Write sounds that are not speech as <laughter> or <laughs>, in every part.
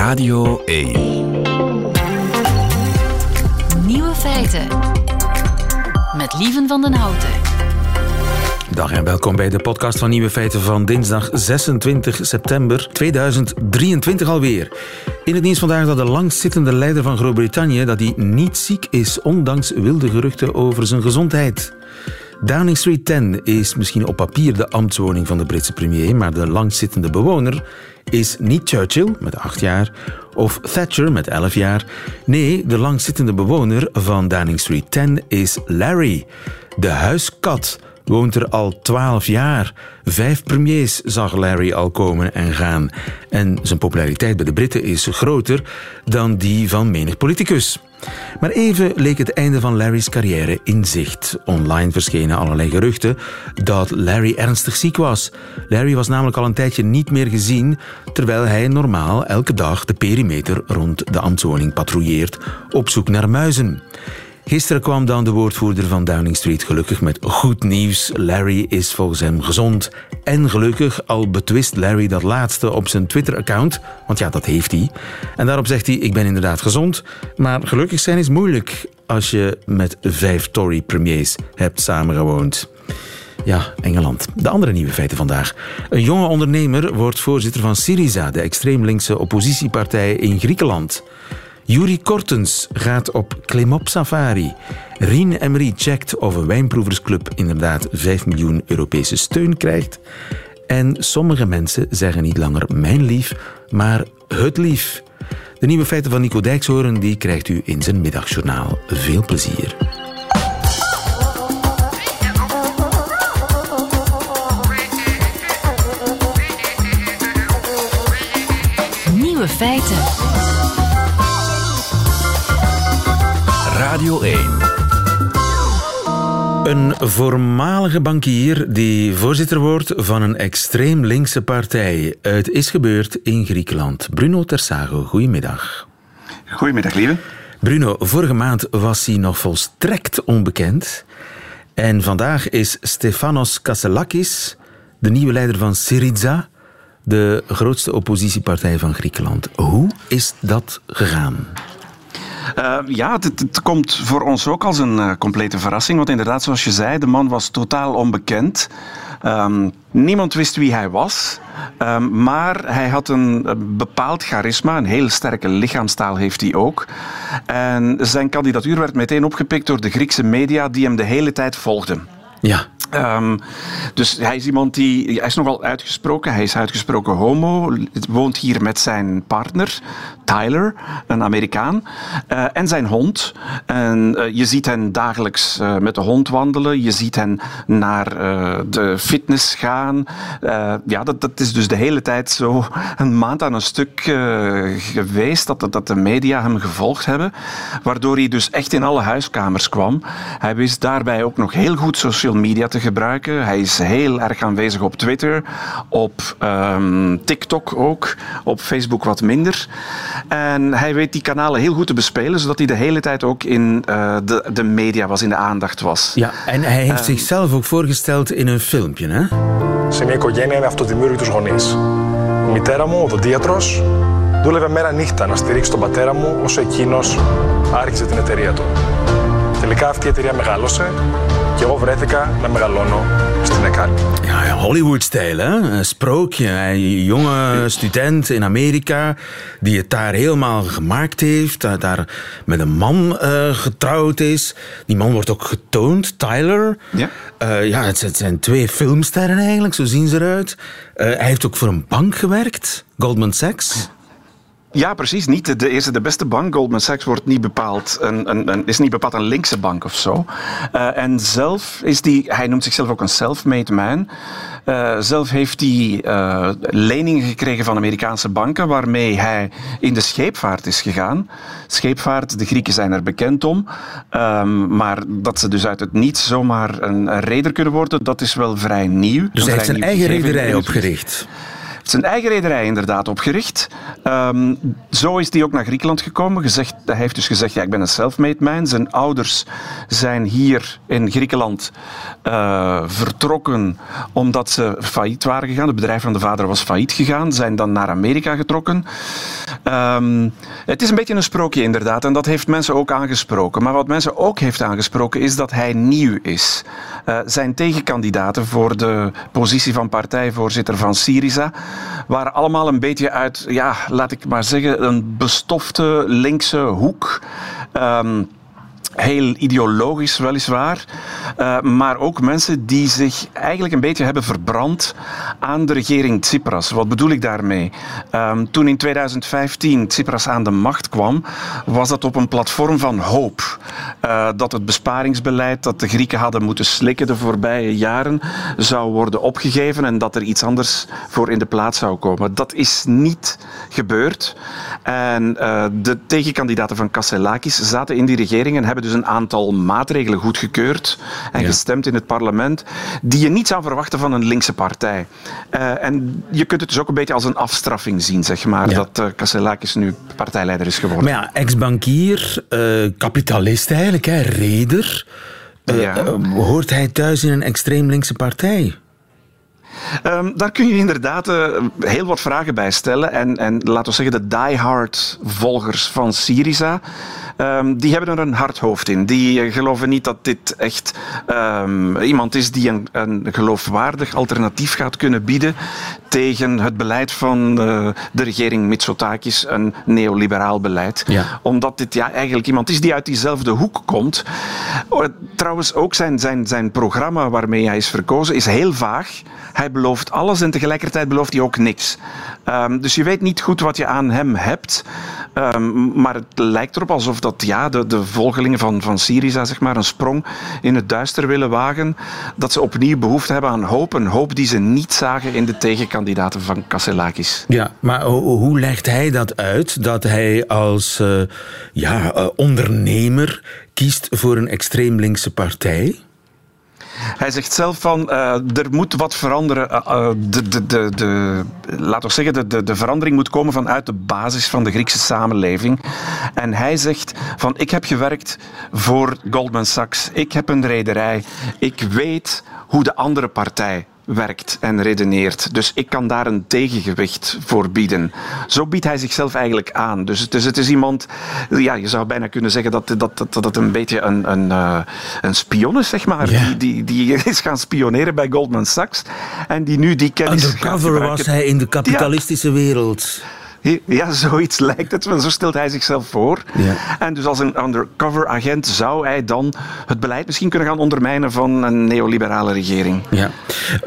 Radio 1. Nieuwe feiten. Met Lieven van den Houten. Dag en welkom bij de podcast van Nieuwe Feiten van dinsdag 26 september 2023 alweer. In het nieuws vandaag dat de langzittende leider van Groot-Brittannië dat hij niet ziek is, ondanks wilde geruchten over zijn gezondheid. Downing Street 10 is misschien op papier de ambtswoning van de Britse premier, maar de langzittende bewoner is niet Churchill met 8 jaar of Thatcher met 11 jaar. Nee, de langzittende bewoner van Downing Street 10 is Larry, de huiskat. Woont er al 12 jaar. Vijf premiers zag Larry al komen en gaan. En zijn populariteit bij de Britten is groter dan die van menig politicus. Maar even leek het einde van Larry's carrière in zicht. Online verschenen allerlei geruchten dat Larry ernstig ziek was. Larry was namelijk al een tijdje niet meer gezien, terwijl hij normaal elke dag de perimeter rond de ambtswoning patrouilleert op zoek naar muizen. Gisteren kwam dan de woordvoerder van Downing Street gelukkig met goed nieuws. Larry is volgens hem gezond. En gelukkig al betwist Larry dat laatste op zijn Twitter-account, want ja, dat heeft hij. En daarop zegt hij: Ik ben inderdaad gezond, maar gelukkig zijn is moeilijk als je met vijf Tory-premiers hebt samengewoond. Ja, Engeland. De andere nieuwe feiten vandaag. Een jonge ondernemer wordt voorzitter van Syriza, de extreem linkse oppositiepartij in Griekenland. Yuri Kortens gaat op klimop safari. Rien Emery checkt of een wijnproeversclub inderdaad 5 miljoen Europese steun krijgt. En sommige mensen zeggen niet langer mijn lief, maar het lief. De nieuwe feiten van Nico Dijkshoorn die krijgt u in zijn middagjournaal. Veel plezier. Nieuwe feiten. Radio 1. Een voormalige bankier die voorzitter wordt van een extreem linkse partij. Het is gebeurd in Griekenland. Bruno Tersago, goedemiddag. Goedemiddag, lieve. Bruno, vorige maand was hij nog volstrekt onbekend. En vandaag is Stefanos Kasselakis de nieuwe leider van Syriza, de grootste oppositiepartij van Griekenland. Hoe is dat gegaan? Uh, ja, het, het, komt voor ons ook als een uh, complete verrassing. Want inderdaad, zoals je zei, de man was totaal onbekend. Um, niemand wist wie hij was. Um, maar hij had een, een bepaald charisma, een heel sterke lichaamstaal heeft hij ook. En zijn kandidatuur werd meteen opgepikt door de Griekse media die hem de hele tijd volgden. Ja. Um, dus hij is iemand die. Hij is nogal uitgesproken. Hij is uitgesproken homo. Woont hier met zijn partner, Tyler, een Amerikaan. Uh, en zijn hond. En uh, je ziet hen dagelijks uh, met de hond wandelen. Je ziet hen naar de fitness gaan. ja, dat, dat is dus de hele tijd zo een maand aan een stuk geweest dat, dat de media hem gevolgd hebben. Waardoor hij dus echt in alle huiskamers kwam. Hij wist daarbij ook nog heel goed social media te gebruiken. Hij is heel erg aanwezig op Twitter, op um, TikTok ook, op Facebook wat minder. En hij weet die kanalen heel goed te bespelen, zodat hij de hele tijd ook in uh, de, de media was, in de aandacht was. Ja, en hij heeft um, zichzelf ook voorgesteld in een filmpje, hè? Σε μια οικογένεια με αυτοδημιούργητους γονείς. Η μητέρα μου, οδοντίατρος, δούλευε μέρα νύχτα να στηρίξει τον πατέρα μου όσο εκείνος άρχισε την εταιρεία του. Τελικά αυτή η εταιρεία μεγάλωσε και εγώ βρέθηκα να μεγαλώνω στην Εκάλη. Ja, ja Hollywood-stijl, hè? Een sprookje. Een jonge student in Amerika die het daar helemaal gemaakt heeft. Daar met een man uh, getrouwd is. Die man wordt ook getoond, Tyler. Ja. Uh, ja, het zijn twee filmsterren eigenlijk, zo zien ze eruit. Uh, hij heeft ook voor een bank gewerkt, Goldman Sachs. Ja, precies. Niet de eerste, de beste bank. Goldman Sachs wordt niet bepaald een, een, een is niet bepaald een linkse bank of zo. Uh, en zelf is die, hij noemt zichzelf ook een self-made man. Uh, zelf heeft hij uh, leningen gekregen van Amerikaanse banken, waarmee hij in de scheepvaart is gegaan. Scheepvaart, de Grieken zijn er bekend om. Um, maar dat ze dus uit het niets zomaar een, een reder kunnen worden, dat is wel vrij nieuw. Dus hij heeft zijn eigen rederij opgericht zijn eigen rederij inderdaad opgericht. Um, zo is hij ook naar Griekenland gekomen. Gezegd, hij heeft dus gezegd, ja, ik ben een self-made man. Zijn ouders zijn hier in Griekenland uh, vertrokken omdat ze failliet waren gegaan. Het bedrijf van de vader was failliet gegaan. Zijn dan naar Amerika getrokken. Ehm, het is een beetje een sprookje inderdaad en dat heeft mensen ook aangesproken. Maar wat mensen ook heeft aangesproken is dat hij nieuw is. Uh, zijn tegenkandidaten voor de positie van partijvoorzitter van Syriza waren allemaal een beetje uit, ja, laat ik maar zeggen, een bestofte linkse hoek. Um, heel ideologisch weliswaar, uh, maar ook mensen die zich eigenlijk een beetje hebben verbrand aan de regering Tsipras. Wat bedoel ik daarmee? Um, toen in 2015 Tsipras aan de macht kwam, was dat op een platform van hoop. Uh, dat het besparingsbeleid dat de Grieken hadden moeten slikken de voorbije jaren zou worden opgegeven en dat er iets anders voor in de plaats zou komen. Dat is niet gebeurd. En uh, de tegenkandidaten van Kasselakis zaten in die regering en hebben dus een aantal maatregelen goedgekeurd en ja. gestemd in het parlement die je niet zou verwachten van een linkse partij. Uh, en je kunt het dus ook een beetje als een afstraffing zien, zeg maar, ja. dat uh, Kasselakis nu partijleider is geworden. Maar ja, ex-bankier, uh, kapitalist eigenlijk, hè, reder. Ja. hoort hij thuis in een extreem linkse partij? Um, daar kun je inderdaad uh, heel wat vragen bij stellen. En, en laten we zeggen, de diehard volgers van Syriza. Um, die hebben er een hard hoofd in. Die uh, geloven niet dat dit echt um, iemand is die een, een, geloofwaardig alternatief gaat kunnen bieden tegen het beleid van uh, de regering Mitsotakis, een neoliberaal beleid. Ja. Omdat dit ja, eigenlijk iemand is die uit diezelfde hoek komt. Trouwens, ook zijn, zijn, zijn programma waarmee hij is verkozen is heel vaag. Hij belooft alles en tegelijkertijd belooft hij ook niks. Um, dus je weet niet goed wat je aan hem hebt. Maar het lijkt erop alsof dat ja, de, de volgelingen van, van Syriza zeg maar, een sprong in het duister willen wagen. Dat ze opnieuw behoefte hebben aan hoop. Een hoop die ze niet zagen in de tegenkandidaten van Kasselakis. Ja, maar hoe legt hij dat uit? Dat hij als uh, ja, uh, ondernemer kiest voor een extreem linkse partij? Hij zegt zelf van uh, er moet wat veranderen. Uh, de, de, de, de, laten we zeggen, de, de, de verandering moet komen vanuit de basis van de Griekse samenleving. En hij zegt van ik heb gewerkt voor Goldman Sachs. Ik heb een rederij. Ik weet hoe de andere partij werkt en redeneert. Dus ik kan daar een tegengewicht voor bieden. Zo biedt hij zichzelf eigenlijk aan. Dus, dus het is iemand, ja, je zou bijna kunnen zeggen dat dat, dat, dat een beetje een, een, uh, een spion is, zeg maar. Die, die, die <laughs> is gaan spioneren bij Goldman Sachs en die nu die kennis Undercover was hij in de kapitalistische ja. wereld. Ja, <laughs> zoiets lijkt het. Zo stelt hij zichzelf voor. Ja. En dus als een undercover agent zou hij dan het beleid misschien kunnen gaan ondermijnen van een neoliberale regering. Ja.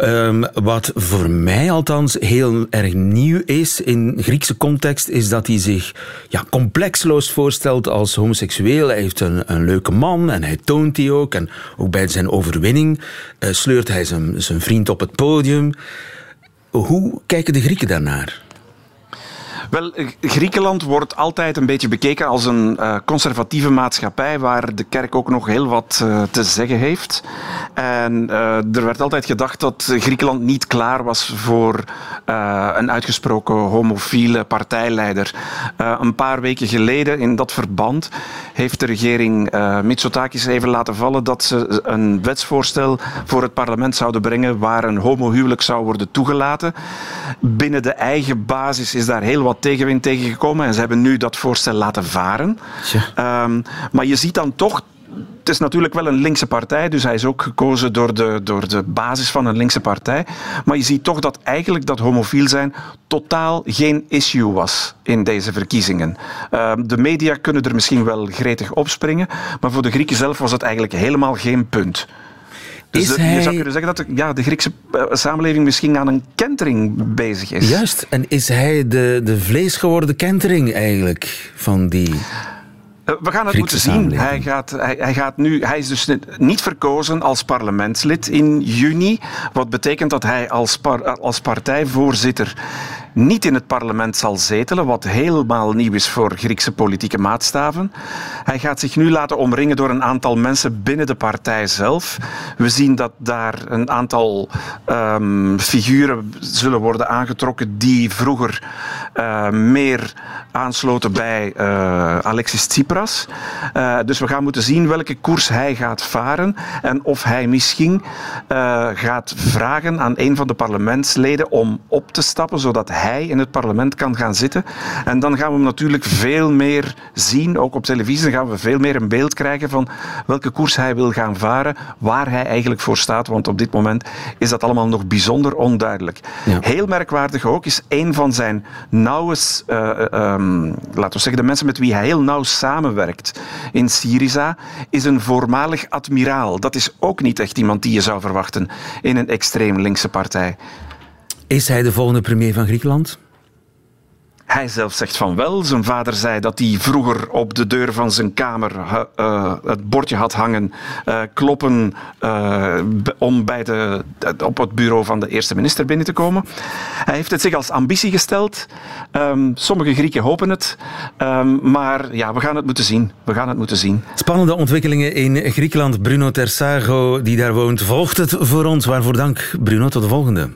Um, wat voor mij althans heel erg nieuw is in Griekse context, is dat hij zich ja, complexloos voorstelt als homoseksueel. Hij heeft een, een leuke man en hij toont die ook. En ook bij zijn overwinning uh, sleurt hij zijn, zijn vriend op het podium. Hoe kijken de Grieken daarnaar? Wel, Griekenland wordt altijd een beetje bekeken als een uh, conservatieve maatschappij waar de kerk ook nog heel wat uh, te zeggen heeft. En uh, er werd altijd gedacht dat Griekenland niet klaar was voor een uitgesproken homofiele partijleider. een paar weken geleden in dat verband heeft de regering Mitsotakis even laten vallen dat ze een wetsvoorstel voor het parlement zouden brengen waar een homohuwelijk zou worden toegelaten. Binnen de eigen basis is daar heel wat tegenwind tegengekomen en ze hebben nu dat voorstel laten varen. Um, maar je ziet dan toch het is natuurlijk wel een linkse partij, dus hij is ook gekozen door de, door de basis van een linkse partij. Maar je ziet toch dat eigenlijk dat homofiel zijn totaal geen issue was in deze verkiezingen. Uh, de media kunnen er misschien wel gretig opspringen, maar voor de Grieken zelf was het eigenlijk helemaal geen punt. Dus hij... je zou kunnen zeggen dat de, ja, de Griekse uh, samenleving misschien aan een kentering bezig is. Juist, en is hij de, de vleesgeworden kentering eigenlijk van die... Uh, we gaan het moeten zien. Hij, gaat, hij, hij, gaat nu, hij is dus niet verkozen als parlementslid in juni. Wat betekent dat hij als, par, als partijvoorzitter niet in het parlement zal zetelen, wat helemaal nieuw is voor Griekse politieke maatstaven. Hij gaat zich nu laten omringen door een aantal mensen binnen de partij zelf. We zien dat daar een aantal um, figuren zullen worden aangetrokken die vroeger uh, meer aansloten bij uh, Alexis Tsipras. Uh, dus we gaan moeten zien welke koers hij gaat varen en of hij misschien gaat vragen aan een van de parlementsleden om op te stappen, zodat hij hij in het parlement kan gaan zitten. En dan gaan we hem natuurlijk veel meer zien, ook op televisie. Dan gaan we veel meer een beeld krijgen van welke koers hij wil gaan varen, waar hij eigenlijk voor staat. Want op dit moment is dat allemaal nog bijzonder onduidelijk. Heel merkwaardig ook is een van zijn nauwe, uh, um, laten we zeggen, de mensen met wie hij heel nauw samenwerkt in Syriza, is een voormalig admiraal. Dat is ook niet echt iemand die je zou verwachten in een extreem linkse partij. Is hij de volgende premier van Griekenland? Hij zelf zegt van wel. Zijn vader zei dat hij vroeger op de deur van zijn kamer uh, het bordje had hangen. Uh, kloppen uh, om bij de, op het bureau van de eerste minister binnen te komen. Hij heeft het zich als ambitie gesteld. Um, sommige Grieken hopen het. Um, maar ja, we gaan het moeten zien. We gaan het moeten zien. Spannende ontwikkelingen in Griekenland. Bruno Tersago, die daar woont, volgt het voor ons. Waarvoor dank, Bruno. Tot de volgende.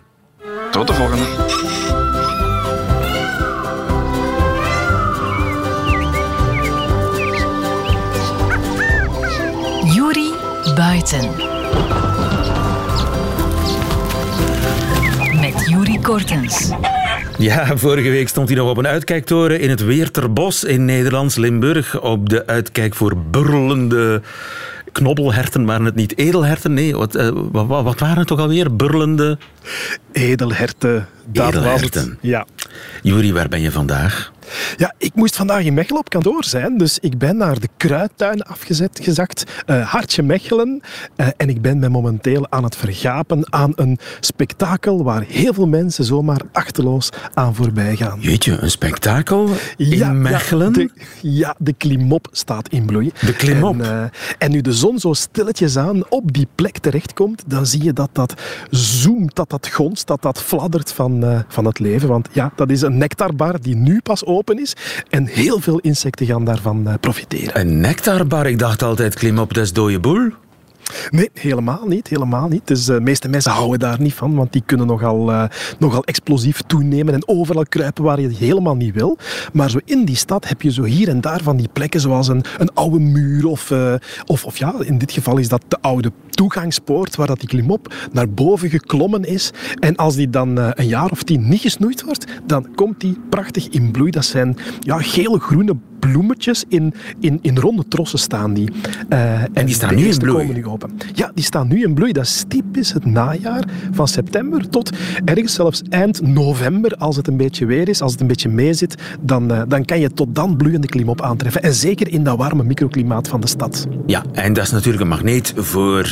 Tot de volgende. Buiten. Met Juri Kortens. Ja, vorige week stond hij nog op een uitkijktoren in het Weerterbos in Nederlands Limburg. Op de uitkijk voor burlende knobbelherten waren het niet edelherten. Nee, wat, uh, wat, wat, waren het toch alweer? Burlende... Edelherten. Dat edelherten. Was het. Ja. Juri, waar ben je vandaag? Ja, ik moest vandaag in Mechelen op kantoor zijn, dus ik ben naar de kruidtuin afgezet, gezakt, uh, Hartje Mechelen. Uh, en ik ben me momenteel aan het vergapen aan een spektakel waar heel veel mensen zomaar achterloos aan voorbij gaan. Jeetje, een spektakel in ja, Mechelen? Ja de, ja, de klimop staat in bloei. De klimop? En, uh, en nu de zon zo stilletjes aan op die plek terechtkomt, dan zie je dat dat zoomt, dat dat gonst, dat dat fladdert van, van het leven. Want ja, dat is een nectarbar die nu pas open is. En heel veel insecten gaan daarvan uh, profiteren. Een nectarbar? Ik dacht altijd, klim op des dode boel. Nee, helemaal niet. Helemaal niet. Dus, de meeste mensen houden daar niet van, want die kunnen nogal, uh, nogal explosief toenemen en overal kruipen waar je helemaal niet wil. Maar zo in die stad heb je zo hier en daar van die plekken zoals een, een oude muur of, uh, of, of ja, in dit geval is dat de oude toegangspoort waar dat die klimop naar boven geklommen is. En als die dan een jaar of tien niet gesnoeid wordt, dan komt die prachtig in bloei. Dat zijn ja, geel-groene bloemetjes in, in, in ronde trossen staan die. Uh, en, die staan nu in bloei? Ja, die staan nu in bloei. Dat is typisch het najaar van september tot ergens zelfs eind november, als het een beetje weer is, als het een beetje meezit, dan, uh, dan kan je tot dan bloeiende klimop aantreffen. En zeker in dat warme microklimaat van de stad. Ja, en dat is natuurlijk een magneet voor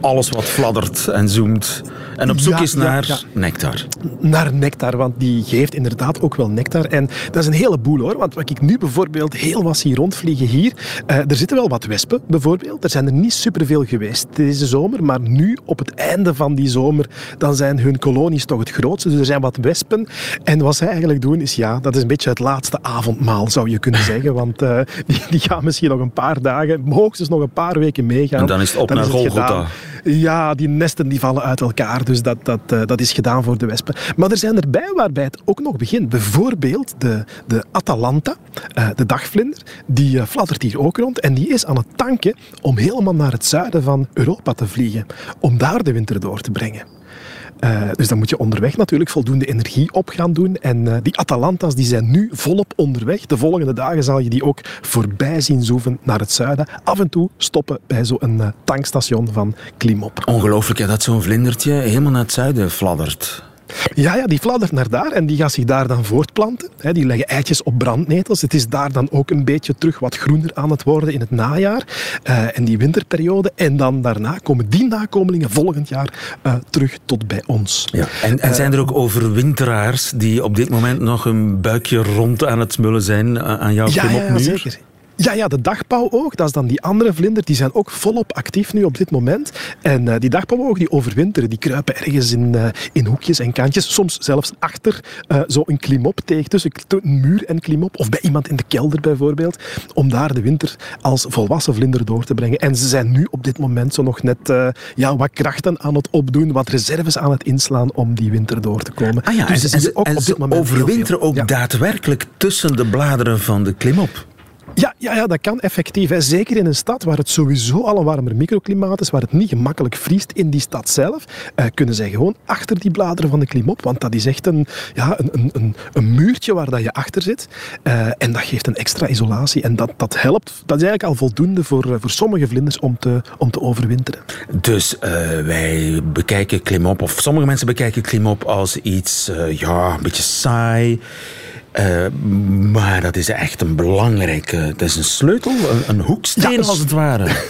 alles wat fladdert en zoomt. En op zoek is naar nectar. Naar nectar, want die geeft inderdaad ook wel nectar. En dat is een heleboel hoor. Want wat ik nu bijvoorbeeld heel was zie rondvliegen hier. Uh, er zitten wel wat wespen bijvoorbeeld. Er zijn er niet superveel geweest deze zomer. Maar nu op het einde van die zomer, dan zijn hun kolonies toch het grootste. Dus er zijn wat wespen. En wat zij eigenlijk doen is, ja, dat is een beetje het laatste avondmaal zou je kunnen zeggen. <laughs> Want uh, die, die, gaan misschien nog een paar dagen, hoogstens nog een paar weken meegaan. En dan is het op dan naar Golgotha. Ja, die nesten die vallen uit elkaar. Dus dat, dat, uh, dat is gedaan voor de wespen. Maar er zijn erbij waarbij het ook nog begint. Bijvoorbeeld de, de Atalanta, uh, de dagvlinder, die uh, hier ook rond. En die is aan het tanken om helemaal naar het zuiden van Europa te vliegen. Om daar de winter door te brengen. Uh, dus dan moet je onderweg natuurlijk voldoende energie op gaan doen. En uh, die Atalanta's die zijn nu volop onderweg. De volgende dagen zal je die ook voorbij zien zoeven naar het zuiden. Af en toe stoppen bij zo'n uh, tankstation van Klimop. Ongelooflijk ja, dat zo'n vlindertje helemaal naar het zuiden fladdert. Ja, ja, die fladdert naar daar en die gaat zich daar dan voortplanten. Die leggen eitjes op brandnetels. Het is daar dan ook een beetje terug wat groener aan het worden in het najaar uh, en die winterperiode. En dan daarna komen die nakomelingen volgend jaar uh, terug tot bij ons. Ja. En, en zijn er ook overwinteraars die op dit moment nog een buikje rond aan het smullen zijn aan jouw ja, ja, zeker. Ja, ja, de dagpauwoog, dat is dan die andere vlinder, die zijn ook volop actief nu op dit moment. En uh, die dagpauwoog die overwinteren, die kruipen ergens in, uh, in hoekjes en kantjes, soms zelfs achter uh, zo'n klimop tegen, tussen een muur en klimop, of bij iemand in de kelder bijvoorbeeld, om daar de winter als volwassen vlinder door te brengen. En ze zijn nu op dit moment zo nog net ja, wat krachten aan het opdoen, wat reserves aan het inslaan om die winter door te komen. Ah ja, dus en, ze, ook en op dit moment overwinteren ook ja. daadwerkelijk tussen de bladeren van de klimop. Ja, ja, ja, dat kan effectief. Hè. Zeker in een stad waar het sowieso al een warmer microklimaat is, waar het niet gemakkelijk vriest in die stad zelf, eh, kunnen zij gewoon achter die bladeren van de klimop. Want dat is echt een, ja, een, een, een, muurtje waar dat je achter zit. Eh, en dat geeft een extra isolatie. En dat, dat helpt. Dat is eigenlijk al voldoende voor, eh, voor sommige vlinders om te, om te overwinteren. Dus eh, wij bekijken klimop, of sommige mensen bekijken klimop als iets, eh, ja, een beetje saai. Eh, maar dat is echt een belangrijke, dat is een sleutel, een, een hoeksteen Ja, als het ware. <laughs>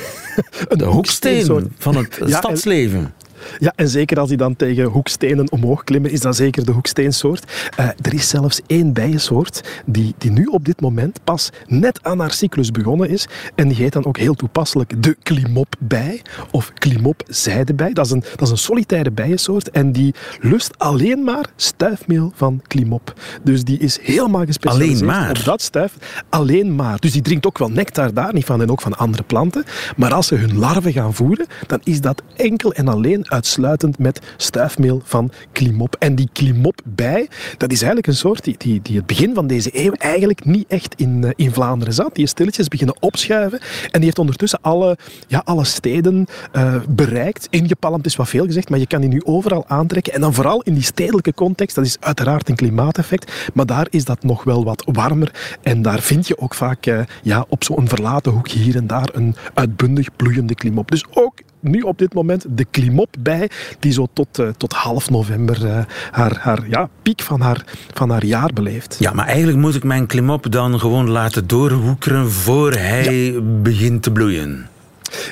Een hoeksteen van het Ja, stadsleven. Ja, en zeker als die dan tegen hoekstenen omhoog klimmen, is dat zeker de hoeksteensoort. Eh, er is zelfs één bijensoort die, die nu op dit moment pas net aan haar cyclus begonnen is. En die heet dan ook heel toepasselijk de klimopbij of klimopzijdebij. Dat is, een, dat is een solitaire bijensoort en die lust alleen maar stuifmeel van klimop. Dus die is helemaal gespecialiseerd Alleen maar? op dat stuif. Alleen maar. Dus die drinkt ook wel nectar daar, niet van en ook van andere planten. Maar als ze hun larven gaan voeren, dan is dat enkel en alleen uitsluitend met stuifmeel van klimop. En die klimopbij, dat is eigenlijk een soort die, die, die het begin van deze eeuw eigenlijk niet echt in, eh, in Vlaanderen zat. Die is stilletjes beginnen opschuiven en die heeft ondertussen alle, ja, alle steden eh, bereikt. Ingepalmd is wat veel gezegd, maar je kan die nu overal aantrekken. En dan vooral in die stedelijke context, dat is uiteraard een klimaateffect, maar daar is dat nog wel wat warmer. En daar vind je ook vaak eh, ja, op zo'n verlaten hoekje hier en daar een uitbundig bloeiende klimop. Dus ook nu op dit moment de klimop bij, die zo tot, eh, tot half november eh, haar, haar ja, piek van haar, van haar jaar beleeft. Ja, maar eigenlijk moet ik mijn klimop dan gewoon laten doorhoekeren voor hij begint te bloeien.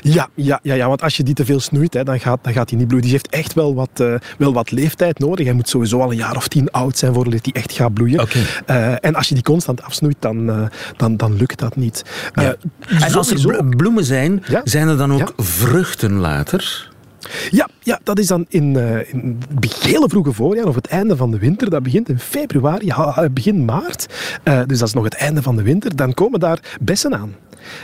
Ja, ja, ja, ja, want als je die te veel snoeit, hè, dan, gaat, dan gaat die niet bloeien. Die heeft echt wel wat, eh, wel wat leeftijd nodig. Hij moet sowieso al een jaar of tien oud zijn voordat hij echt gaat bloeien. Eh, en als je die constant afsnoeit, dan, eh, dan, dan lukt dat niet. Eh, Ja. En als er bloemen zijn, Ja. zijn er dan ook Ja. vruchten later? Ja, ja, dat is dan in, eh, in het hele vroege voorjaar of het einde van de winter. Dat begint in februari, begin maart. Eh, dus dat is nog het einde van de winter. Dan komen daar bessen aan.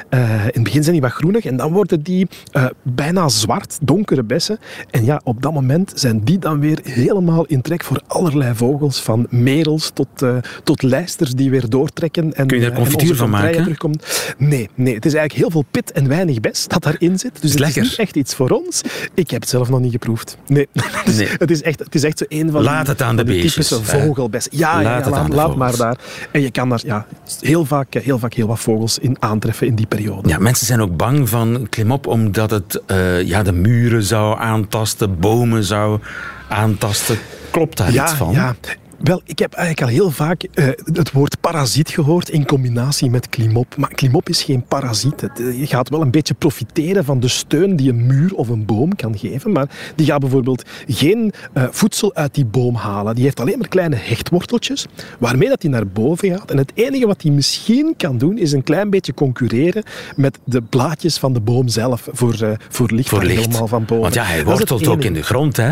Eh, in het begin zijn die wat groenig en dan worden die eh, bijna zwart, donkere bessen. En ja, op dat moment zijn die dan weer helemaal in trek voor allerlei vogels. Van merels tot, eh, tot lijsters die weer doortrekken. En, Kun je daar confituur van maken? terugkomt. Nee, nee, het is eigenlijk heel veel pit en weinig bes dat daarin zit. Dus het lekker. is niet echt iets voor ons. Ik heb het zelf nog niet geproefd. Nee. <laughs> Dus Nee. Het, is echt, het is echt zo een van Laat het aan de beestjes, typische hè. vogelbes. Ja, ja, Laat ja, het laat, de maar daar. En je kan daar ja, heel, vaak, heel vaak heel wat vogels in aantreffen in die periode. Ja, mensen zijn ook bang van klimop omdat het eh, ja, de muren zou aantasten, bomen zou aantasten. Klopt daar iets van? Ja. Wel, ik heb eigenlijk al heel vaak eh, het woord parasiet gehoord in combinatie met klimop. Maar klimop is geen parasiet. Het, eh, je gaat wel een beetje profiteren van de steun die een muur of een boom kan geven. Maar die gaat bijvoorbeeld geen eh, voedsel uit die boom halen. Die heeft alleen maar kleine hechtworteltjes, waarmee dat die naar boven gaat. En het enige wat die misschien kan doen, is een klein beetje concurreren met de blaadjes van de boom zelf voor, voor licht, Voor licht. helemaal van boven. Want ja, hij wortelt ook in de grond, hè?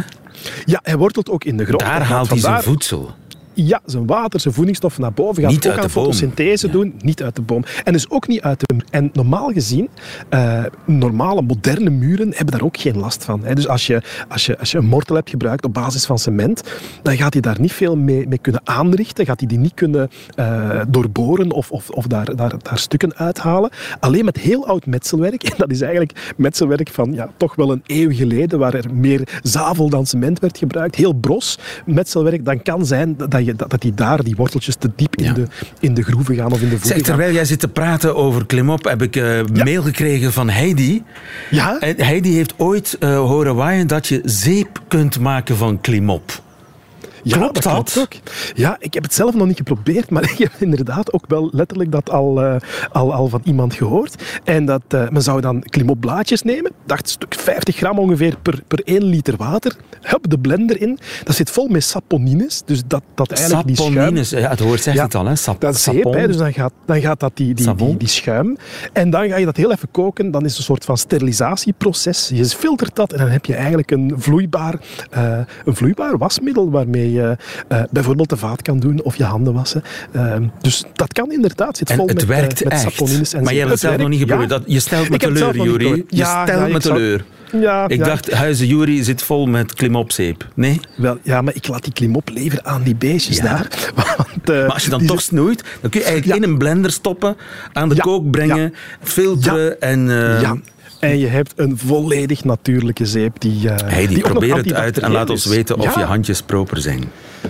Ja, hij wortelt ook in de grond. Daar haalt hij zijn voedsel. Ja, zijn water, zijn voedingsstoffen naar boven gaat. Niet ook uit aan boom. fotosynthese Ja. doen, niet uit de boom. En dus ook niet uit de muur. En normaal gezien, eh, normale, moderne muren hebben daar ook geen last van. Hè. Dus als je, als, je, als je een mortel hebt gebruikt op basis van cement, dan gaat hij daar niet veel mee, mee kunnen aanrichten. Gaat hij die niet kunnen eh, doorboren of, of, of daar, daar, daar stukken uithalen. Alleen met heel oud metselwerk. <laughs> En dat is eigenlijk metselwerk van ja, toch wel een eeuw geleden, waar er meer zavel dan cement werd gebruikt. Heel bros metselwerk. Dan kan zijn dat, je, dat, dat die daar, die worteltjes, te diep in, Ja. de, in de groeven gaan of in de Zeg, gaan. terwijl jij zit te praten over klimop, heb ik eh, mail gekregen van Heidi. Ja? En Heidi heeft ooit eh, horen waaien dat je zeep kunt maken van klimop. Ja, Klopt dat? klopt ook. Ja, ik heb het zelf nog niet geprobeerd, <laughs> maar ik heb inderdaad ook wel letterlijk dat al, eh, al, al van iemand gehoord. En dat eh, men zou dan klimopblaadjes nemen, dacht stuk 50 gram ongeveer per, per 1 liter water. Hup, de blender in. Dat zit vol met saponines, dus dat, dat eigenlijk die schuim... Saponines, ja, het woord zegt Ja, het al, hè? Sap, Dat is zeep, hè, dus dan gaat, dan gaat dat die, die, die schuim. En dan ga je dat heel even koken. Dan is het een soort van sterilisatieproces. Je filtert dat en dan heb je eigenlijk een vloeibaar, eh, een vloeibaar wasmiddel waarmee je eh, bijvoorbeeld de vaat kan doen of je handen wassen. Ehm, dus dat kan inderdaad. Zit En vol het met, werkt eh, met echt. saponines en maar je zo. hebt het zelf nog niet werkt, geprobeerd. ja. Dat, je stelt me teleur, geprobeerd. Je Ja, stelt ja, me teleur. Ja, Ik ja. dacht, huizen Jury zit vol met klimopzeep. Nee? Wel, ja, maar ik laat die klimop leveren aan die beestjes Ja. daar. <laughs> Want, Maar als je dan toch snoeit, dan kun je eigenlijk in een blender stoppen, aan de kook brengen, filteren en... En je hebt een volledig natuurlijke zeep die. eh Heidi, die ook nog probeer het uit en laat ons weten of ja, je handjes proper zijn.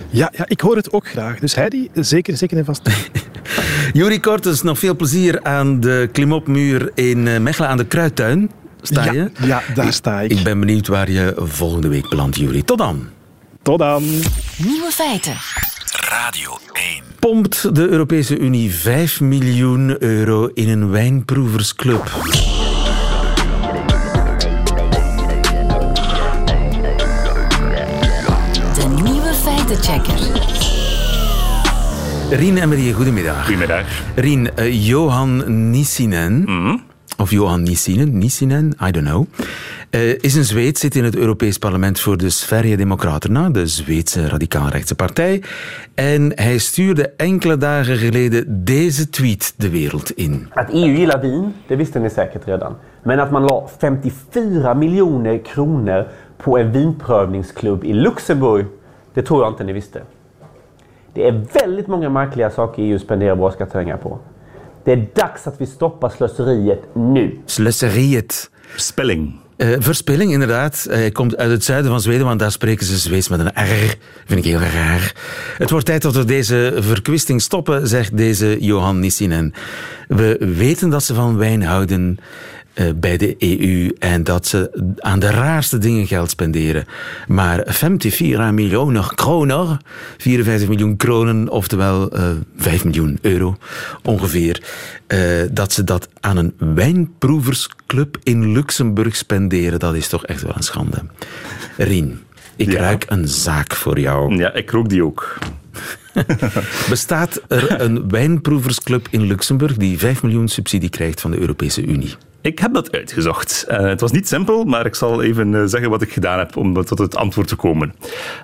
Ja, ja, ik hoor het ook graag. Dus Heidi, zeker, zeker en vast. <laughs> Jury Kortens, nog veel plezier aan de klimopmuur in eh, Mechelen aan de Kruidtuin. Sta ja, je? ja, daar sta ik. Ik ben benieuwd waar je volgende week belandt, Jury. Tot dan. Tot dan. Nieuwe feiten. Radio 1. Pompt de Europese Unie 5 miljoen euro in een wijnproeversclub. Feitenchecker. Rien en Marie, goedemiddag. Goedemiddag. Rien, eh, Johan Nissinen, of Johan Nissinen, Nissinen, I don't know, eh, is een Zweed, zit in het Europees Parlement voor de Sverigedemokraterna, de Zweedse radicaal-rechtse partij. En hij stuurde enkele dagen geleden deze tweet de wereld in. Att EU gillar vin, det visste ni säkert redan. Men att man la 54 miljoner kronor på en vinprövningsklubb i Luxemburg, det tror jag inte ni visste. Det är väldigt många märkliga saker EU spenderar våra skattepengar på. Det är dags att vi stoppar slöseriet nu. Slöseriet. Spelling. Eh, verspilling, inderdaad. Hij komt uit het zuiden van Zweden, want daar spreken ze Zweeds met een R. Vind ik heel raar. Het wordt tijd dat we deze verkwisting stoppen, zegt deze Johan Nissinen. We weten dat ze van wijn houden eh, bij de EU en dat ze aan de raarste dingen geld spenderen. Maar 54 miljoen kroner, 54 miljoen kronen, oftewel eh 5 miljoen euro ongeveer, eh, dat ze dat aan een wijnproeversclub in Luxemburg spenderen, dat is toch echt wel een schande. Rien, ik Ja. ruik een zaak voor jou. Ja, ik rook die ook. <laughs> Bestaat er een wijnproeversclub in Luxemburg die 5 miljoen subsidie krijgt van de Europese Unie? Ik heb dat uitgezocht. Eh, het was niet simpel, maar ik zal even eh, zeggen wat ik gedaan heb om tot het antwoord te komen.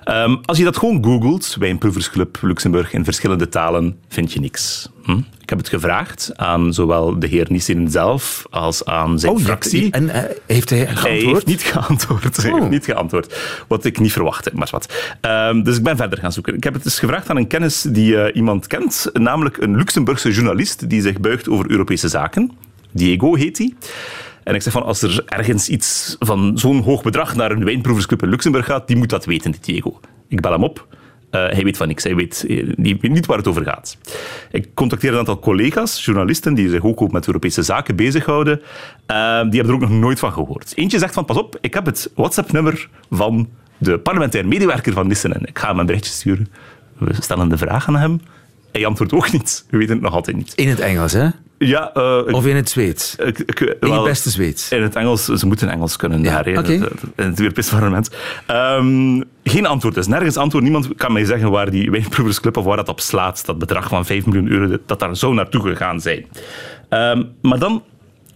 Ehm, als je dat gewoon googelt, Wijnproeversclub Luxemburg in verschillende talen, vind je niks. Hm? Ik heb het gevraagd aan zowel de heer Nissen zelf als aan zijn fractie. En eh, heeft hij Hij geantwoord? heeft niet geantwoord. Hij Oh. heeft niet geantwoord. Wat ik niet verwachtte, maar wat. Ehm, dus ik ben verder gaan zoeken. Ik heb het dus gevraagd aan een kennis die iemand kent, namelijk een Luxemburgse journalist die zich buigt over Europese zaken. Diego heet hij. En ik zeg van, als er ergens iets van zo'n hoog bedrag naar een wijnproeversclub in Luxemburg gaat, die moet dat weten, die Diego. Ik bel hem op. Eh, hij weet van niks. Hij weet, eh, weet niet waar het over gaat. Ik contacteerde een aantal collega's, journalisten, die zich ook met Europese zaken bezighouden. Eh, die hebben er ook nog nooit van gehoord. Eentje zegt van, pas op, ik heb het WhatsApp-nummer van de parlementair medewerker van Nissen. En ik ga hem een berichtje sturen. We stellen de vraag aan hem. Hij antwoordt ook niet. We weten het nog altijd niet. In het Engels, hè? Ja, eh, Of in het Zweeds? ik, ik- In wel, je beste Zweeds? in het Engels, ze moeten Engels kunnen Ja, daar, hè, oké. dat- in het Europees parlement. Ehm, geen antwoord, dus nergens antwoord. Niemand kan mij zeggen waar die wijnproeversclub of waar dat op slaat, dat bedrag van 5 miljoen euro, dat daar zo naartoe gegaan zijn. Ehm, maar dan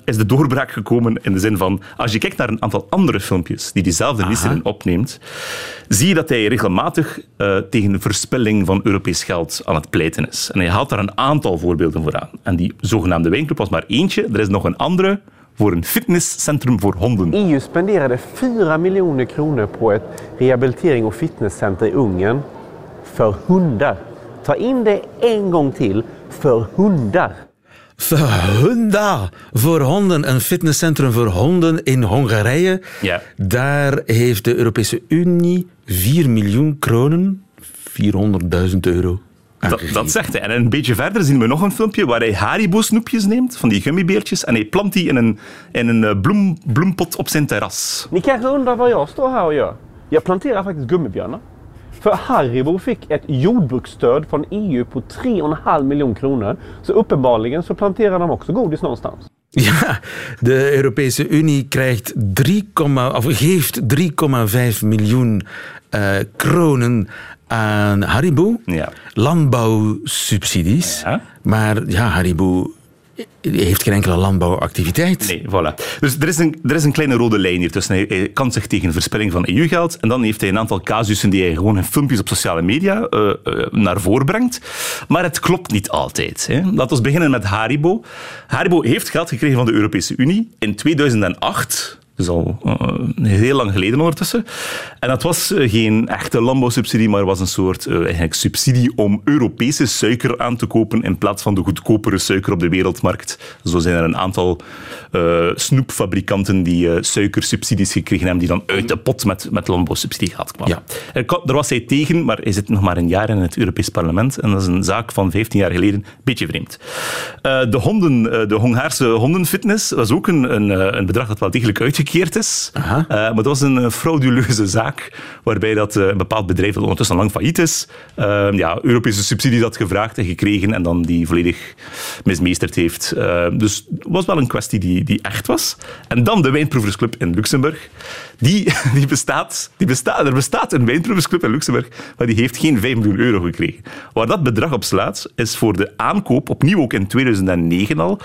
is de doorbraak gekomen in de zin van, als je kijkt naar een aantal andere filmpjes die diezelfde Nissen opneemt, zie je dat hij regelmatig eh, tegen verspilling van Europees geld aan het pleiten is. En hij haalt daar een aantal voorbeelden voor aan. En die zogenaamde wijnclub was maar eentje. Er is nog een andere voor een fitnesscentrum voor honden. EU spenderade 4 miljoner kronor på ett rehabilitering och fitnesscenter i Ungern för hundar. Ta in det en gång till, för hundar. Hunda voor honden, een fitnesscentrum voor honden in Hongarije. Ja. Daar heeft de Europese Unie 4 miljoen kronen, 400.000 euro. Dat, zegt hij. En een beetje verder zien we nog een filmpje waar hij Haribo-snoepjes neemt, van die gummibeertjes, en hij plant die in een, in een eh, bloem, bloempot op zijn terras. Ni kanske undrar vad jag står här och gör? Jag planterar faktiskt gummibjörnar. För Haribo fick ett jordbruksstöd från EU på 3,5 miljoner kronor. Så uppenbarligen så planterar de också godis någonstans. Ja, de Europese Unie krijgt 3, of geeft 3,5 miljoen eh, kronen aan Haribo. Ja. Landbouwsubsidies. Ja. Maar ja, Haribo heeft geen enkele landbouwactiviteit. Nee, voilà. Dus er is, een, er is een kleine rode lijn hier tussen. Hij, kan zich tegen verspilling van EU-geld en dan heeft hij een aantal casussen die hij gewoon in filmpjes op sociale media uh, uh, naar voren brengt. Maar het klopt niet altijd. Laten we beginnen met Haribo. Haribo heeft geld gekregen van de Europese Unie. In 2008 dus al uh, heel lang geleden ondertussen. En dat was uh, geen echte landbouwsubsidie, maar was een soort uh, eigenlijk subsidie om Europese suiker aan te kopen in plaats van de goedkopere suiker op de wereldmarkt. Zo zijn er een aantal snoepfabrikanten die suikersubsidies gekregen hebben, die dan uit de pot met, met landbouwsubsidie gehad kwamen. Ja. Daar was hij tegen, maar hij zit nog maar een jaar in het Europees Parlement. En dat is een zaak van 15 jaar geleden. Beetje vreemd. de honden, de Hongaarse hondenfitness, was ook een, een, een bedrag dat wel degelijk uitgekomen is. Uh, maar het was een frauduleuze zaak, waarbij dat, uh, een bepaald bedrijf dat ondertussen lang failliet is, uh, ja, Europese subsidies had gevraagd en gekregen en dan die volledig mismeesterd heeft. dus het was wel een kwestie die, die echt was. En dan de Wijnproeversclub in Luxemburg. Die, <laughs> die bestaat, die bestaat, er bestaat een Wijnproeversclub in Luxemburg, maar die heeft geen 5 miljoen euro gekregen. Waar dat bedrag op slaat, is voor de aankoop, opnieuw ook in 2009 al,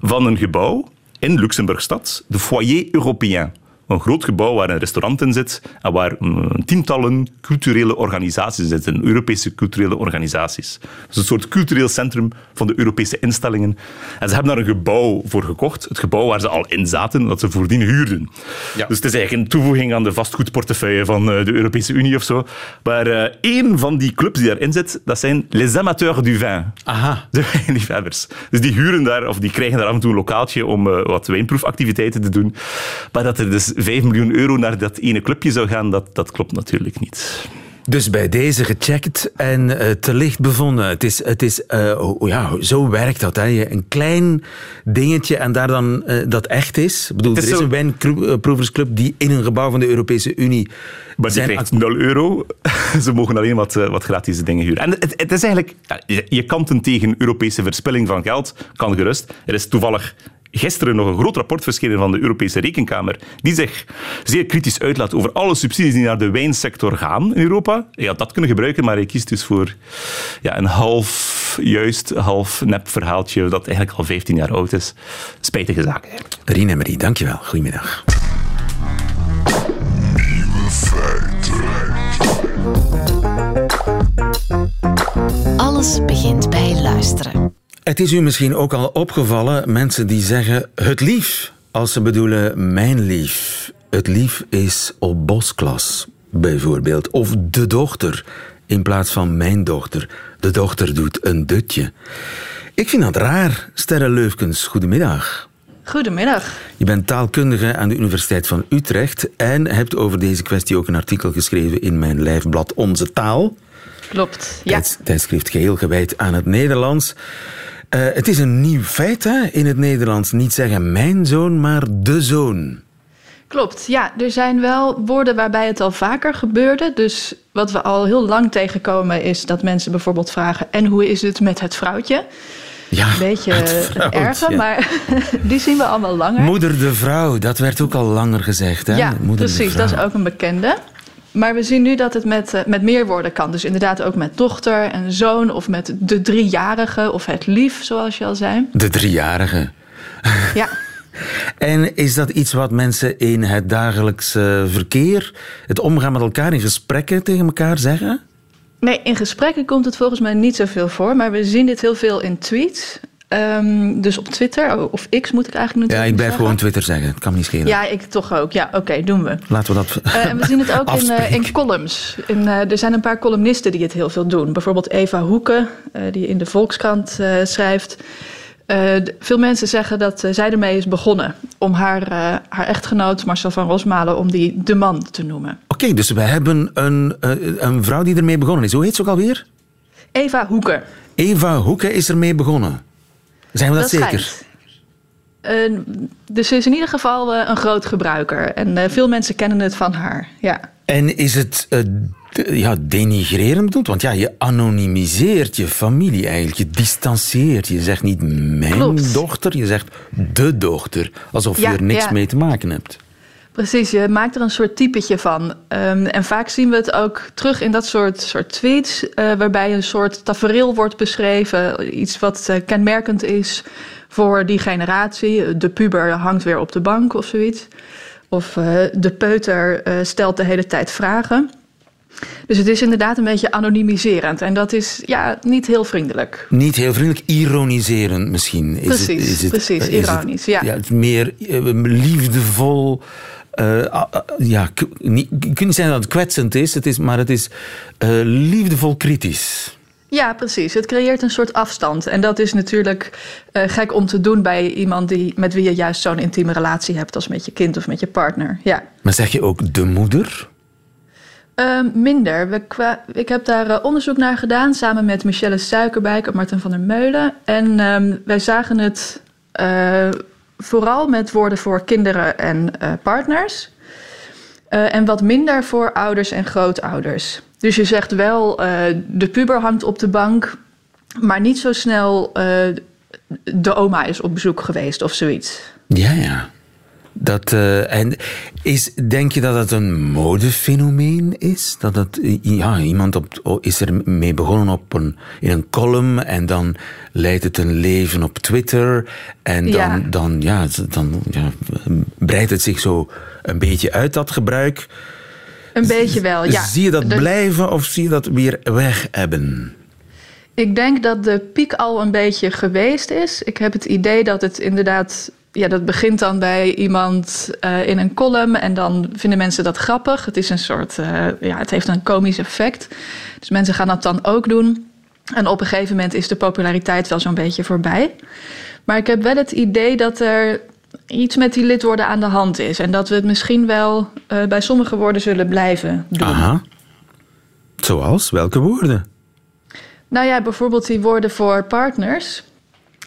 van een gebouw in Luxemburgstad, de Foyer Européen. Een groot gebouw waar een restaurant in zit en waar mm, tientallen culturele organisaties zitten, Europese culturele organisaties. Dus een soort cultureel centrum van de Europese instellingen. En ze hebben daar een gebouw voor gekocht, het gebouw waar ze al in zaten, dat ze voordien huurden. Ja. Dus het is eigenlijk een toevoeging aan de vastgoedportefeuille van eh, de Europese Unie of zo. Maar uh, één van die clubs die daarin zit, dat zijn Les Amateurs du Vin. Aha. De <laughs> wijnliefhebbers. Dus die huren daar, of die krijgen daar af en toe een lokaaltje om uh, wat wijnproefactiviteiten te doen. Maar dat er dus 5 miljoen euro naar dat ene clubje zou gaan, dat, dat klopt natuurlijk niet. Dus bij deze gecheckt en uh, te licht bevonden. Het is, het is uh, oh, ja, zo werkt dat. Hè. Een klein dingetje en daar dan uh, dat echt is. Ik bedoel, is er is zo... een wijnproeversclub die in een gebouw van de Europese Unie. Maar die krijgt 0 euro. <laughs> Ze mogen alleen wat, wat gratis dingen huren. En het, het is eigenlijk. Ja, je, je kanten tegen Europese verspilling van geld kan gerust. Er is toevallig gisteren nog een groot rapport verschenen van de Europese Rekenkamer, die zich zeer kritisch uitlaat over alle subsidies die naar de wijnsector gaan in Europa. Je had dat kunnen gebruiken, maar hij kiest dus voor ja, een half juist, half nep verhaaltje dat eigenlijk al 15 jaar oud is. Spijtige zaak. Rien en Marie, dankjewel. Goedemiddag. Alles begint bij luisteren. Het is u misschien ook al opgevallen, mensen die zeggen het lief, als ze bedoelen mijn lief. Het lief is op bosklas, bijvoorbeeld. Of de dochter, in plaats van mijn dochter. De dochter doet een dutje. Ik vind dat raar. Sterre Leufkens, goedemiddag. Goedemiddag. Je bent taalkundige aan de Universiteit van Utrecht en hebt over deze kwestie ook een artikel geschreven in mijn lijfblad Onze Taal. Klopt, ja. Tijdschrift geheel gewijd aan het Nederlands. Uh, het is een nieuw feit hè? in het Nederlands. Niet zeggen mijn zoon, maar de zoon. Klopt, ja. Er zijn wel woorden waarbij het al vaker gebeurde. Dus wat we al heel lang tegenkomen is dat mensen bijvoorbeeld vragen... en hoe is het met het vrouwtje? Ja, een beetje erger, maar <laughs> die zien we allemaal langer. Moeder de vrouw, dat werd ook al langer gezegd. Hè? Ja, Moeder precies, dat is ook een bekende. Maar we zien nu dat het met, uh, met meer woorden kan. Dus inderdaad ook met dochter en zoon of met de driejarige of het lief, zoals je al zei. De driejarige. Ja. <laughs> En is dat iets wat mensen in het dagelijkse verkeer, het omgaan met elkaar in gesprekken tegen elkaar zeggen? Nee, in gesprekken komt het volgens mij niet zoveel voor, maar we zien dit heel veel in tweets. Um, dus op Twitter, of X moet ik eigenlijk Ja, ik blijf gewoon Twitter zeggen. Het kan niet schelen. Ja, ik toch ook. Ja, oké, okay, doen we. Laten we dat uh, En we zien het ook <laughs> in, uh, in, columns. In, uh, er zijn een paar columnisten die het heel veel doen. Bijvoorbeeld Eva Hoeken, die in de Volkskrant schrijft. veel mensen zeggen dat zij ermee is begonnen om haar, haar echtgenoot Marcel van Rosmalen om die de man te noemen. Oké, okay, dus we hebben een, een vrouw die ermee begonnen is. Hoe heet ze ook alweer? Eva Hoeken. Eva Hoeken is ermee begonnen. Zijn we dat, dat zeker? Uh, dus ze is in ieder geval uh, een groot gebruiker. En uh, veel mensen kennen het van haar. Ja. En is het de, ja, denigrerend bedoeld? Want ja, je anonimiseert je familie eigenlijk. Je distancieert. Je zegt niet mijn Klopt. dochter, je zegt de dochter. Alsof Ja, je er niks ja. mee te maken hebt. Precies, je maakt er een soort typetje van. Um, en vaak zien we het ook terug in dat soort, soort tweets, uh, waarbij een soort tafereel wordt beschreven. Iets wat uh, kenmerkend is voor die generatie. De puber hangt weer op de bank of zoiets. Of uh, de peuter stelt de hele tijd vragen. Dus het is inderdaad een beetje anonimiserend. En dat is ja, niet heel vriendelijk. Niet heel vriendelijk, ironiserend misschien. Is precies, het, is het, precies, ironisch. ja. ja. meer liefdevol uh, ja, niet, kunt niet zeggen dat het kwetsend is, het is maar het is uh, liefdevol kritisch. Ja, precies. Het creëert een soort afstand. En dat is natuurlijk uh, gek om te doen bij iemand die, met wie je juist zo'n intieme relatie hebt als met je kind of met je partner. Ja. Maar zeg je ook de moeder? Uh, minder. We, ik heb daar onderzoek naar gedaan samen met Michelle Suikerbijk en Martin van der Meulen. En uh, wij zagen het vooral met woorden voor kinderen en uh, partners. Uh, en wat minder voor ouders en grootouders. Dus je zegt wel, uh, de puber hangt op de bank, maar niet zo snel de oma is op bezoek geweest of zoiets. Ja, ja. Dat, uh, en is, denk je dat het een modefenomeen is? Dat het, ja, iemand op, is er mee begonnen op een, in een column en dan leidt het een leven op Twitter. En dan, ja. dan, ja, dan ja, breidt het zich zo een beetje uit, dat gebruik. Een beetje wel, ja. Zie je dat blijven of zie je dat weer weg hebben? Ik denk dat de piek al een beetje geweest is. Ik heb het idee dat het inderdaad ja, dat begint dan bij iemand uh, in een column en dan vinden mensen dat grappig. Het is een soort, uh, ja, het heeft een komisch effect. Dus mensen gaan dat dan ook doen. En op een gegeven moment is de populariteit wel zo'n beetje voorbij. Maar ik heb wel het idee dat er iets met die lidwoorden aan de hand is. En dat we het misschien wel uh, bij sommige woorden zullen blijven doen. Aha. Zoals? Welke woorden? Nou ja, bijvoorbeeld die woorden voor partners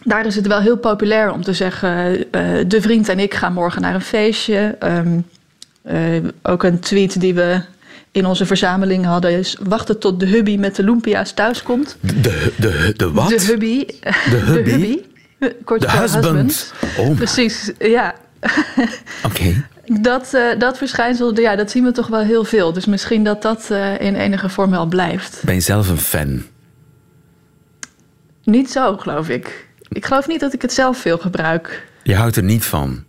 daar is het wel heel populair om te zeggen: uh, de vriend en ik gaan morgen naar een feestje. Um, uh, ook een tweet die we in onze verzameling hadden is: wachten tot de hubby met de lumpia's thuiskomt. De, de, de wat? De hubby. De <laughs> hubby? De, hubby. Kort de husband. husband. Oh. Precies, ja. <laughs> Oké. Okay. Dat, uh, dat verschijnsel, ja, dat zien we toch wel heel veel. Dus misschien dat dat in enige vorm wel blijft. Ben je zelf een fan? Niet zo, geloof ik. Ik geloof niet dat ik het zelf veel gebruik. Je houdt er niet van?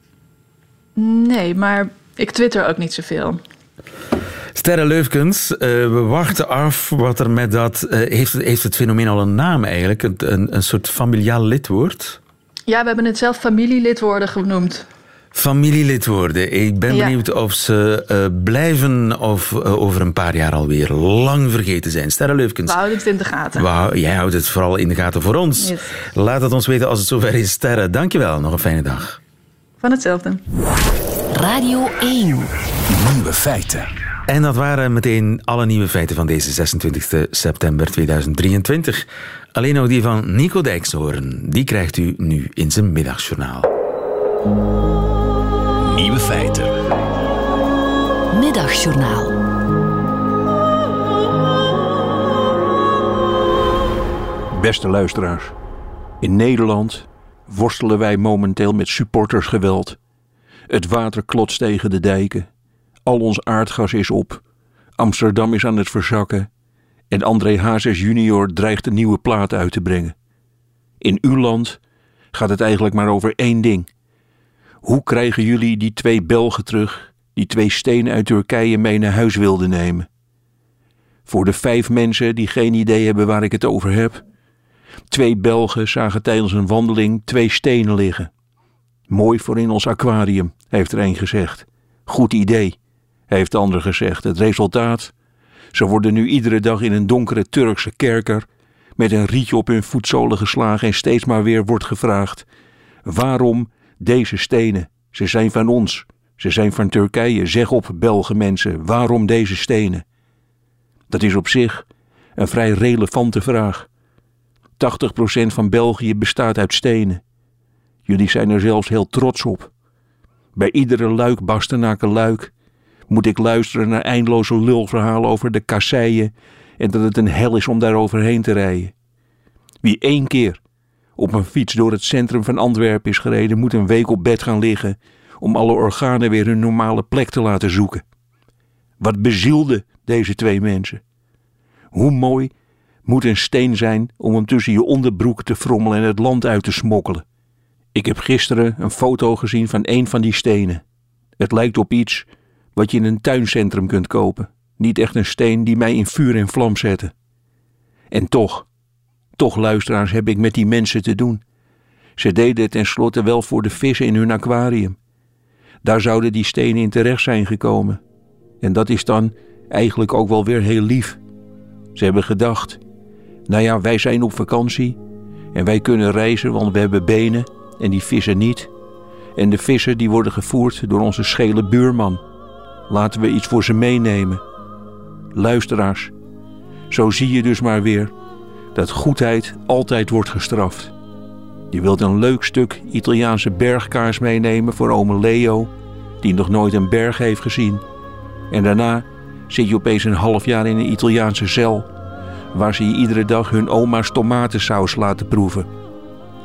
Nee, maar ik twitter ook niet zoveel. Sterre Leufkens, uh, we wachten af wat er met dat... Uh, heeft, heeft het fenomeen al een naam eigenlijk? Een, een, een soort familiaal lidwoord? Ja, we hebben het zelf familielidwoorden genoemd familielid worden. Ik ben ja. benieuwd of ze uh, blijven of uh, over een paar jaar alweer lang vergeten zijn. Sterre Leufkens. We houden het in de gaten. Jij houdt het vooral in de gaten voor ons. Yes. Laat het ons weten als het zover is. Sterre, dankjewel. Nog een fijne dag. Van hetzelfde. Radio 1. Nieuwe feiten. En dat waren meteen alle nieuwe feiten van deze 26 september 2023. Alleen nog die van Nico Dijkshoorn. Die krijgt u nu in zijn middagjournaal. Nieuwe feiten. Middagjournaal. Beste luisteraars. In Nederland worstelen wij momenteel met supportersgeweld. Het water klotst tegen de dijken. Al ons aardgas is op. Amsterdam is aan het verzakken. En André Hazes junior dreigt een nieuwe plaat uit te brengen. In uw land gaat het eigenlijk maar over één ding hoe krijgen jullie die twee Belgen terug, die twee stenen uit Turkije mee naar huis wilden nemen? Voor de vijf mensen die geen idee hebben waar ik het over heb. Twee Belgen zagen tijdens een wandeling twee stenen liggen. Mooi voor in ons aquarium, heeft er een gezegd. Goed idee, heeft de ander gezegd. Het resultaat? Ze worden nu iedere dag in een donkere Turkse kerker met een rietje op hun voetzolen geslagen en steeds maar weer wordt gevraagd: waarom deze stenen, ze zijn van ons. Ze zijn van Turkije. Zeg op, Belgen mensen, waarom deze stenen? Dat is op zich een vrij relevante vraag. 80% van België bestaat uit stenen. Jullie zijn er zelfs heel trots op. Bij iedere luik Bastenaken luik moet ik luisteren naar eindeloze lulverhalen over de kasseien en dat het een hel is om daar overheen te rijden. Wie één keer op een fiets door het centrum van Antwerpen is gereden, moet een week op bed gaan liggen om alle organen weer hun normale plek te laten zoeken. Wat bezielde deze twee mensen? Hoe mooi moet een steen zijn om hem tussen je onderbroek te frommelen en het land uit te smokkelen? Ik heb gisteren een foto gezien van een van die stenen. Het lijkt op iets wat je in een tuincentrum kunt kopen. Niet echt een steen die mij in vuur en vlam zette. En toch, toch luisteraars heb ik met die mensen te doen. Ze deden het tenslotte wel voor de vissen in hun aquarium. Daar zouden die stenen in terecht zijn gekomen. En dat is dan eigenlijk ook wel weer heel lief. Ze hebben gedacht: nou ja, wij zijn op vakantie en wij kunnen reizen, want we hebben benen en die vissen niet. En de vissen die worden gevoerd door onze schele buurman. Laten we iets voor ze meenemen. Luisteraars, zo zie je dus maar weer dat goedheid altijd wordt gestraft. Je wilt een leuk stuk Italiaanse bergkaars meenemen voor ome Leo, die nog nooit een berg heeft gezien. En daarna zit je opeens een half jaar in een Italiaanse cel, waar ze je iedere dag hun oma's tomatensaus laten proeven.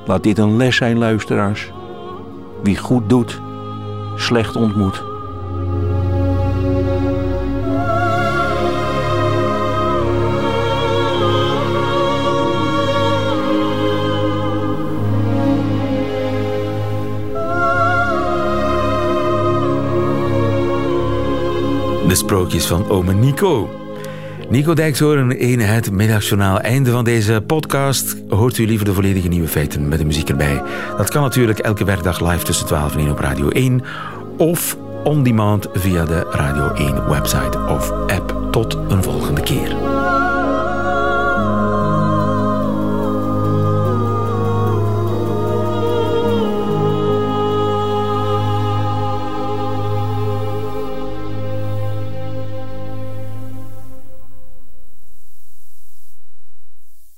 Laat dit een les zijn, luisteraars. Wie goed doet, slecht ontmoet. Sprookjes van ome Nico. Nico Dijkshoorn in het middagjournaal. Einde van deze podcast. Hoort u liever de volledige nieuwe feiten met de muziek erbij? Dat kan natuurlijk elke werkdag live tussen 12 en 1 op Radio 1. Of on demand via de Radio 1 website of app. Tot een volgende keer.